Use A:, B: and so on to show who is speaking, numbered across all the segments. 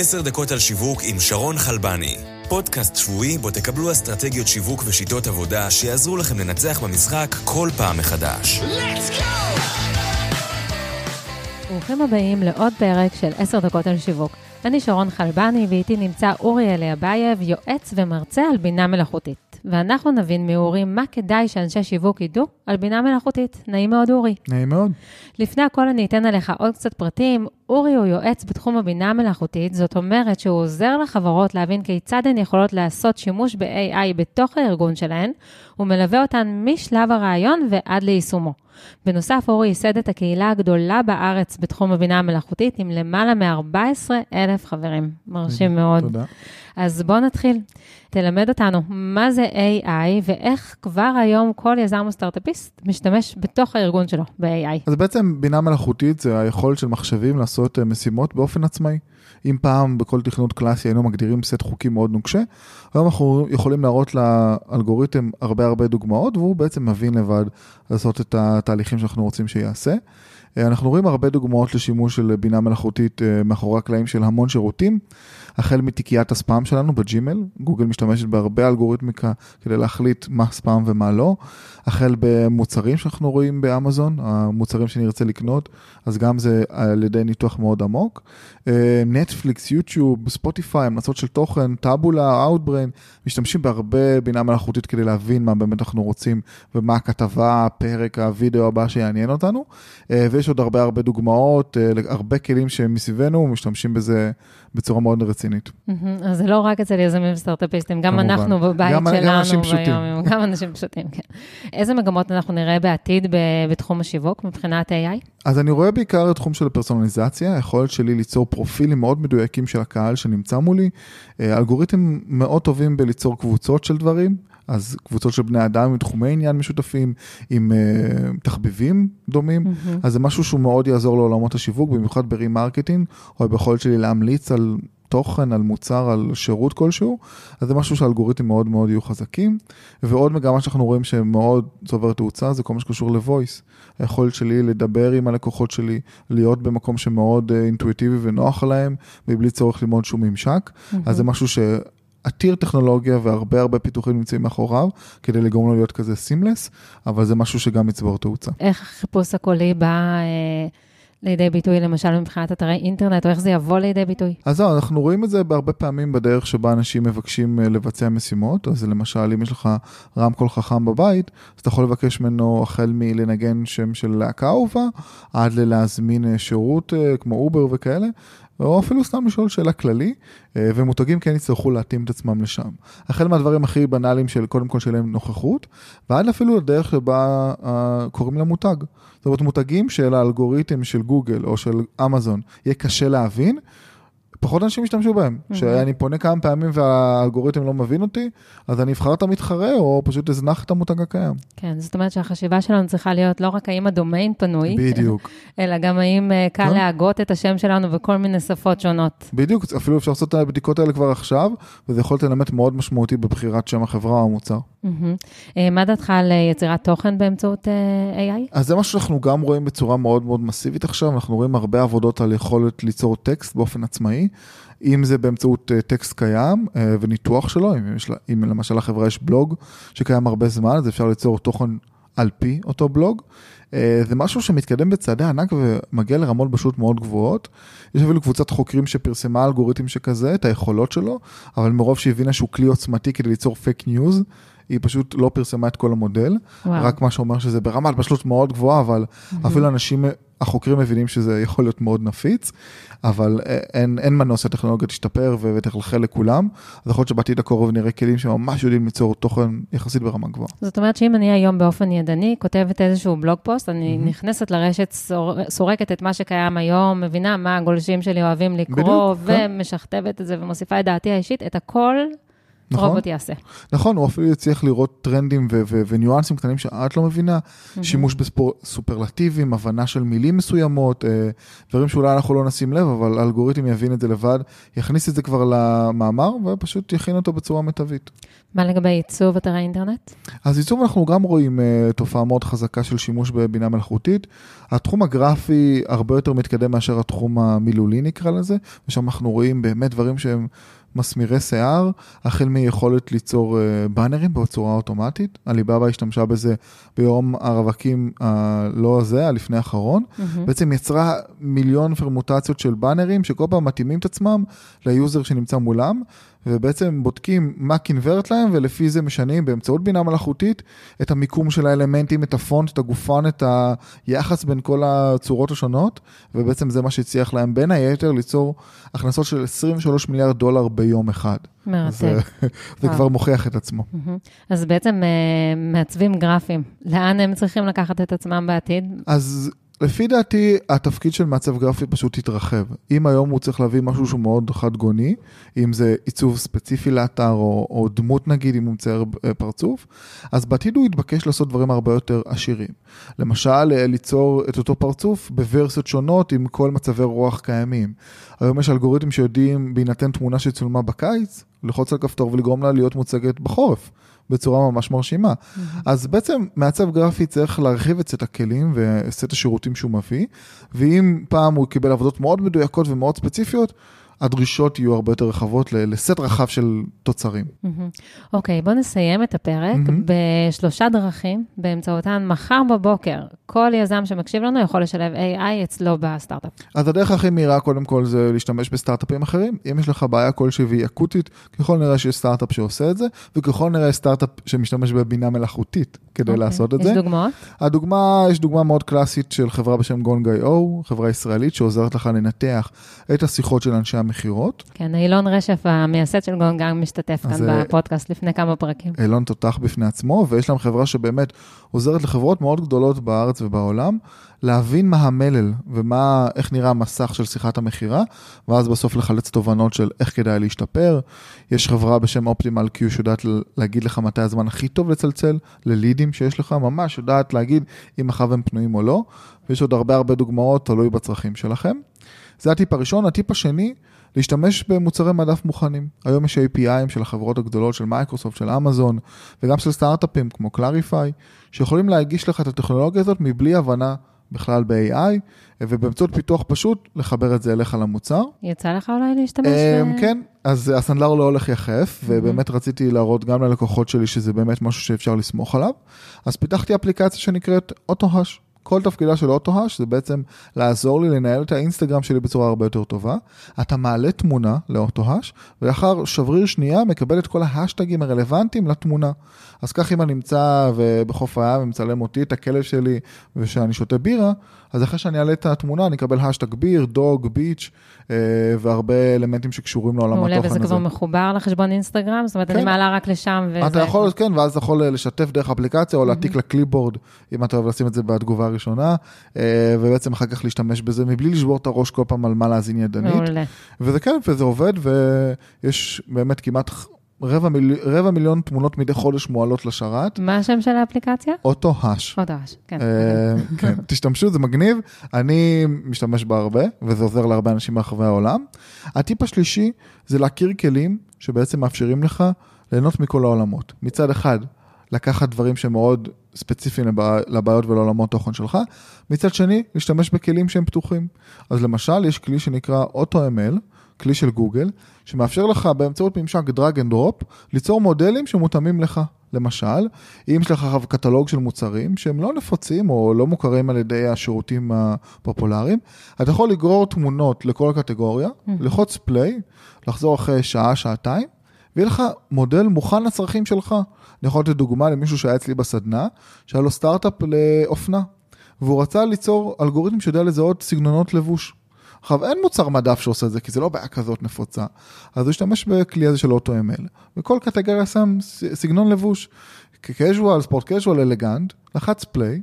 A: עשר דקות על שיווק עם שרון חלבני. פודקאסט שבועי בו תקבלו אסטרטגיות שיווק ושיטות עבודה שיעזרו לכם לנצח במשחק כל פעם מחדש.
B: ברוכים הבאים לעוד פרק של עשר דקות על שיווק. אני שרון חלבני ואיתי נמצא אורי אליאבייב, יועץ ומרצה על בינה מלאכותית. ואנחנו נבין מאורי מה כדאי שאנשי שיווק ידעו על בינה מלאכותית. נעים מאוד, אורי.
C: נעים מאוד.
B: לפני הכל אני אתן עליך עוד קצת פרטים. אורי הוא יועץ בתחום הבינה המלאכותית, זאת אומרת שהוא עוזר לחברות להבין כיצד הן יכולות לעשות שימוש ב-AI בתוך הארגון שלהן, הוא מלווה אותן משלב הרעיון ועד ליישומו. בנוסף, אורי ייסד את הקהילה הגדולה בארץ בתחום הבינה המלאכותית עם למעלה מ-14 אלף חברים. מרשים מאוד.
C: תודה.
B: אז בואו נתחיל. תלמד אותנו מה זה AI ואיך כבר היום כל יזם או סטארט-אפיסט משתמש בתוך הארגון שלו ב-AI.
C: אז בעצם בינה מלאכותית זה היכולת של מחשבים לעשות אה, משימות באופן עצמאי. אם פעם בכל תכנות קלאסי היינו מגדירים סט חוקים מאוד נוקשה, היום אנחנו יכולים להראות לאלגוריתם הרבה הרבה דוגמאות, והוא בעצם מבין לבד לעשות את התהליכים שאנחנו רוצים שיעשה. אה, אנחנו רואים הרבה דוגמאות לשימוש של בינה מלאכותית אה, מאחורי הקלעים של המון שירותים, החל מתיקיית הספאם שלנו בג'ימל, גוגל משתמשת בהרבה אלגוריתמיקה כדי להחליט מה ספאם ומה לא, החל במוצרים שאנחנו רואים באמזון, המוצרים שנרצה לקנות, אז גם זה על ידי ניתוח מאוד עמוק. נטפליקס, יוטיוב, ספוטיפיי, המלצות של תוכן, טאבולה, אאוטבריין, משתמשים בהרבה בינה מלאכותית כדי להבין מה באמת אנחנו רוצים ומה הכתבה, הפרק, הוידאו הבא שיעניין אותנו. אה, ויש עוד הרבה הרבה דוגמאות, אה, הרבה כלים שמסביבנו, משתמשים בזה בצורה מאוד רצינית.
B: אז זה לא רק אצל יזמים וסטארט-אפיסטים, גם
C: כמובן.
B: אנחנו בבית
C: גם- גם
B: שלנו
C: אנשים פשוטים.
B: ביום, גם אנשים פשוטים, כן. איזה מגמות אנחנו נראה בעתיד בתחום השיווק מבחינת AI?
C: אז אני רואה בעיקר את תחום של הפרסונליזציה, היכולת שלי ליצור פרופילים מאוד מדויקים של הקהל שנמצא מולי. אה, אלגוריתם מאוד טובים בליצור קבוצות של דברים, אז קבוצות של בני אדם עם תחומי עניין משותפים, עם uh, תחביבים דומים, אז זה משהו שהוא מאוד יעזור לעולמות השיווק, במיוחד ב-remarketing, או ביכולת שלי להמליץ על תוכן, על מוצר, על שירות כלשהו, אז זה משהו שהאלגוריתמים מאוד מאוד יהיו חזקים. ועוד מגמה שאנחנו רואים שמאוד צובר תאוצה, זה כל מה שקשור ל-voice. היכולת שלי לדבר עם הלקוחות שלי, להיות במקום שמאוד אה, אינטואיטיבי ונוח להם, מבלי צורך ללמוד שום ממשק. אז זה משהו שעתיר טכנולוגיה והרבה הרבה פיתוחים נמצאים מאחוריו, כדי לגרום לו להיות כזה סימלס, אבל זה משהו שגם יצבור תאוצה.
B: איך החיפוש הקולי בא אה, לידי ביטוי, למשל מבחינת אתרי אינטרנט, או איך זה יבוא לידי ביטוי?
C: אז זהו, אנחנו רואים את זה בהרבה פעמים בדרך שבה אנשים מבקשים אה, לבצע משימות. אז למשל, אם יש לך רמקול חכם בבית, אז אתה יכול לבקש ממנו החל מלנגן שם של להקה אהובה, עד ללהזמין אה, שירות אה, כמו אובר וכאלה. או אפילו סתם לשאול שאלה כללי, אה, ומותגים כן יצטרכו להתאים את עצמם לשם. החל מהדברים הכי בנאליים של קודם כל שיהיה להם נוכחות, ועד אפילו לדרך שבה אה, קוראים למותג. זאת אומרת, מותגים של האלגוריתם של גוגל או של אמזון, יהיה קשה להבין, פחות אנשים ישתמשו בהם. שאני פונה כמה פעמים והאלגוריתם לא מבין אותי, אז אני אבחר את המתחרה או פשוט אזנח את המותג הקיים.
B: כן, זאת אומרת שהחשיבה שלנו צריכה להיות לא רק האם הדומיין פנוי,
C: בדיוק.
B: אלא גם האם אה, קל
C: כן.
B: להגות את השם שלנו בכל מיני שפות שונות.
C: בדיוק, אפילו אפשר לעשות את הבדיקות האלה כבר עכשיו, וזה יכול להיות אלמנט מאוד משמעותי בבחירת שם החברה או המוצר.
B: אה, מה דעתך על אה, יצירת תוכן באמצעות AI?
C: אז זה משהו שאנחנו גם רואים בצורה מאוד מאוד מסיבית עכשיו, אנחנו רואים הרבה עבודות על יכולת ליצור טקסט באופן עצמאי, אם זה באמצעות אה, טקסט קיים אה, וניתוח שלו, אם, יש, אם למשל לחברה יש בלוג שקיים הרבה זמן, אז אפשר ליצור תוכן על פי אותו בלוג. אה, זה משהו שמתקדם בצעדי ענק ומגיע לרמות פשוט מאוד גבוהות. יש אפילו קבוצת חוקרים שפרסמה אלגוריתם שכזה, את היכולות שלו, אבל מרוב שהיא הבינה שהוא כלי עוצמתי כדי ליצור פייק ניוז, היא פשוט לא פרסמה את כל המודל.
B: וואו.
C: רק מה שאומר שזה ברמת בשלות מאוד גבוהה, אבל אפילו אנשים, החוקרים מבינים שזה יכול להיות מאוד נפיץ, אבל אין, אין מנוס שהטכנולוגיה תשתפר ותחלחל לכולם. אז יכול להיות שבעתיד הקרוב נראה כלים שממש יודעים ליצור תוכן יחסית ברמה גבוהה.
B: זאת אומרת שאם אני היום באופן ידני כותבת איזשהו בלוג פוסט, אני נכנסת לרשת, סור- סורקת את מה שקיים היום, מבינה מה הגולשים שלי אוהבים לקרוא,
C: בדיוק, כן.
B: ומשכתבת את זה ומוסיפה את דעתי האישית, את הכל
C: נכון.
B: רובוט יעשה.
C: נכון, הוא אפילו יצליח לראות טרנדים ו- ו- וניואנסים קטנים שאת לא מבינה, שימוש בסופרלטיבים, הבנה של מילים מסוימות, אה, דברים שאולי אנחנו לא נשים לב, אבל האלגוריתם יבין את זה לבד, יכניס את זה כבר למאמר ופשוט יכין אותו בצורה מיטבית.
B: מה לגבי עיצוב אתרי אינטרנט?
C: אז עיצוב אנחנו גם רואים uh, תופעה מאוד חזקה של שימוש בבינה מלאכותית. התחום הגרפי הרבה יותר מתקדם מאשר התחום המילולי נקרא לזה, ושם אנחנו רואים באמת דברים שהם מסמירי שיער, החל מיכולת ליצור uh, באנרים בצורה אוטומטית. עליבאבא השתמשה בזה ביום הרווקים הלא הזה, הלפני האחרון.
B: Mm-hmm.
C: בעצם יצרה מיליון פרמוטציות של באנרים שכל פעם מתאימים את עצמם ליוזר שנמצא מולם, ובעצם בודקים מה convert להם, ולפי זה משנים באמצעות בינה מלאכותית את המיקום של האלמנטים, את הפונט, את הגופן, את היחס בין כל הצורות השונות, ובעצם זה מה שהצליח להם בין היתר ליצור הכנסות של 23 מיליארד דולר ביום אחד.
B: מרתק.
C: זה, זה כבר מוכיח את עצמו.
B: אז בעצם אה, מעצבים גרפיים, לאן הם צריכים לקחת את עצמם בעתיד?
C: אז לפי דעתי, התפקיד של מעצב גרפי פשוט יתרחב. אם היום הוא צריך להביא משהו שהוא מאוד חד גוני, אם זה עיצוב ספציפי לאתר, או, או דמות נגיד, אם הוא מצייר אה, פרצוף, אז בעתיד הוא יתבקש לעשות דברים הרבה יותר עשירים. למשל, אה, ליצור את אותו פרצוף בוורסיות שונות עם כל מצבי רוח קיימים. היום יש אלגוריתם שיודעים, בהינתן תמונה שצולמה בקיץ, ללחוץ על כפתור ולגרום לה להיות מוצגת בחורף. בצורה ממש מרשימה. Mm-hmm. אז בעצם מעצב גרפי צריך להרחיב את סט הכלים וסט השירותים שהוא מביא, ואם פעם הוא קיבל עבודות מאוד מדויקות ומאוד ספציפיות, הדרישות יהיו הרבה יותר רחבות לסט רחב של תוצרים.
B: אוקיי, okay, בואו נסיים את הפרק mm-hmm. בשלושה דרכים, באמצעותן מחר בבוקר, כל יזם שמקשיב לנו יכול לשלב AI אצלו בסטארט-אפ.
C: אז הדרך הכי מהירה קודם כל זה להשתמש בסטארט-אפים אחרים. אם יש לך בעיה כלשהי והיא אקוטית, ככל נראה שיש סטארט-אפ שעושה את זה, וככל נראה סטארט-אפ שמשתמש בבינה מלאכותית כדי okay. לעשות את
B: יש
C: זה.
B: יש דוגמאות?
C: הדוגמה, יש דוגמה מאוד קלאסית של חברה בשם גונג.איו, חברה ישראלית שעוזרת לך לנתח את השיחות של אנשי המכירות.
B: כן, אילון רשף, המייסד של גונג, גם משתתף כאן זה... בפודקאסט לפני כמה פרקים.
C: אילון תותח בפני עצמו, ויש להם חברה שבאמת עוזרת לחברות מאוד גדולות בארץ ובעולם, להבין מה המלל ומה, איך נראה המסך של שיחת המכירה, ואז בסוף לחלץ תובנות של איך כדאי להשתפר. יש חברה בשם אופטימל קיו שיודעת להגיד לך מתי הזמן הכי טוב לצלצל ללידים שיש לך, ממש יודעת להגיד אם אחריו הם פנויים או לא, ויש עוד הרבה הרבה דוגמאות, תלוי בצרכים שלכם. זה הטיפ הראשון. הטיפ השני, להשתמש במוצרי מדף מוכנים. היום יש APIים של החברות הגדולות, של מייקרוסופט, של אמזון, וגם של סטארט-אפים כמו Clarify, שיכולים להגיש לך את הטכנולוגיה הזאת מבלי הבנה בכלל ב-AI, ובאמצעות פיתוח פשוט, לחבר את זה אליך למוצר.
B: יצא לך אולי להשתמש ב...
C: כן, אז הסנדלר לא הולך יחף, ובאמת רציתי להראות גם ללקוחות שלי שזה באמת משהו שאפשר לסמוך עליו. אז פיתחתי אפליקציה שנקראת אוטו-הש. כל תפקידה של אוטו-האש זה בעצם לעזור לי לנהל את האינסטגרם שלי בצורה הרבה יותר טובה. אתה מעלה תמונה לאוטו-האש, ולאחר שבריר שנייה מקבל את כל ההשטגים הרלוונטיים לתמונה. אז כך אם אני נמצא בחוף הים ומצלם אותי, את הכלב שלי, ושאני שותה בירה, אז אחרי שאני אעלה את התמונה, אני אקבל השטג ביר, דוג, ביץ', והרבה אלמנטים שקשורים לעולם התוכן הזה.
B: מעולה, וזה כבר מחובר לחשבון אינסטגרם? זאת אומרת, כן. אני מעלה רק לשם וזה...
C: אתה יכול, כן, ואז אתה יכול לשתף דרך אפליקציה, או להעתיק לקליפבורד, אם אתה אוהב לשים את זה בתגובה הראשונה, ובעצם אחר כך להשתמש בזה, מבלי לשבור את הראש כל פעם על מה להאזין ידנית.
B: מעולה.
C: וזה כן, וזה עובד, ויש באמת כמעט... רבע, מיל... רבע מיליון תמונות מדי חודש מועלות לשרת.
B: מה השם של האפליקציה?
C: אוטו-האש.
B: אוטו-האש, כן.
C: כן, תשתמשו, זה מגניב. אני משתמש בה הרבה, וזה עוזר להרבה אנשים ברחבי העולם. הטיפ השלישי זה להכיר כלים שבעצם מאפשרים לך ליהנות מכל העולמות. מצד אחד, לקחת דברים שמאוד ספציפיים לבעיות ולעולמות תוכן שלך, מצד שני, להשתמש בכלים שהם פתוחים. אז למשל, יש כלי שנקרא AutoML, כלי של גוגל, שמאפשר לך באמצעות ממשק drag and drop, ליצור מודלים שמותאמים לך. למשל, אם יש לך קטלוג של מוצרים שהם לא נפוצים או לא מוכרים על ידי השירותים הפופולריים, אתה יכול לגרור תמונות לכל הקטגוריה, ללחוץ פליי, לחזור אחרי שעה, שעתיים, ויהיה לך מודל מוכן לצרכים שלך. אני יכול לתת דוגמה למישהו שהיה אצלי בסדנה, שהיה לו סטארט-אפ לאופנה, והוא רצה ליצור אלגוריתם שיודע לזהות סגנונות לבוש. עכשיו, אין מוצר מדף שעושה את זה, כי זה לא בעיה כזאת נפוצה. אז הוא השתמש בכלי הזה של אוטו-ML, וכל קטגוריה שם סגנון לבוש, כקז'ואל, ספורט קז'ואל, אלגנט, לחץ פליי,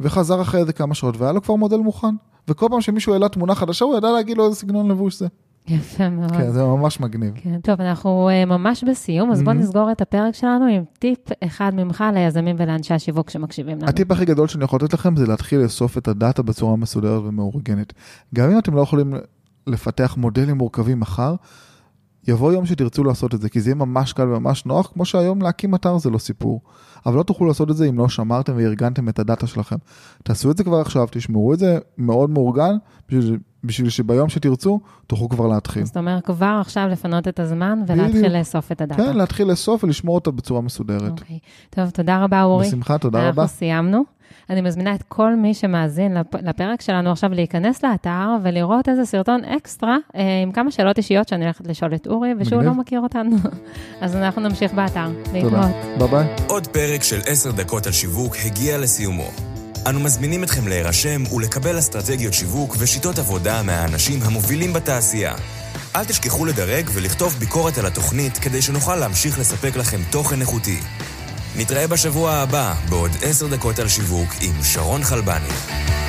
C: וחזר אחרי איזה כמה שעות, והיה לו כבר מודל מוכן. וכל פעם שמישהו העלה תמונה חדשה, הוא ידע להגיד לו איזה סגנון לבוש זה.
B: יפה מאוד.
C: כן, זה ממש מגניב.
B: כן, טוב, אנחנו uh, ממש בסיום, אז בוא
C: Mhm.
B: נסגור את הפרק שלנו עם טיפ אחד ממך ליזמים ולאנשי השיווק שמקשיבים לנו.
C: הטיפ הכי גדול שאני יכול לתת לכם זה להתחיל לאסוף את הדאטה בצורה מסודרת ומאורגנת. גם אם אתם לא יכולים לפתח מודלים מורכבים מחר, יבוא יום שתרצו לעשות את זה, כי זה יהיה ממש קל וממש נוח, כמו שהיום להקים אתר זה לא סיפור. אבל לא תוכלו לעשות את זה אם לא שמרתם וארגנתם את הדאטה שלכם. תעשו את זה כבר עכשיו, תשמרו את זה מאוד מאורגן, בשביל, בשביל שביום שתרצו, תוכלו כבר להתחיל.
B: זאת אומרת, כבר עכשיו לפנות את הזמן ולהתחיל
C: בדיוק.
B: לאסוף את הדאטה.
C: כן, להתחיל לאסוף ולשמור אותה בצורה מסודרת.
B: אוקיי. טוב, תודה רבה, אורי.
C: בשמחה, תודה רבה.
B: אנחנו סיימנו. אני מזמינה את כל מי שמאזין לפ- לפרק שלנו עכשיו להיכנס לאתר ולראות איזה סרטון אקסטרה אה, עם כמה שאלות אישיות שאני הולכת לשאול את אורי, ושהוא
C: מגניב.
B: לא מכיר אותנו. אז אנחנו נמשיך באתר. להתראות.
C: תודה. ביי ביי.
A: עוד פרק של 10 דקות על שיווק הגיע לסיומו. אנו מזמינים אתכם להירשם ולקבל אסטרטגיות שיווק ושיטות עבודה מהאנשים המובילים בתעשייה. אל תשכחו לדרג ולכתוב ביקורת על התוכנית כדי שנוכל להמשיך לספק לכם תוכן איכותי. נתראה בשבוע הבא בעוד 10 דקות על שיווק עם שרון חלבני.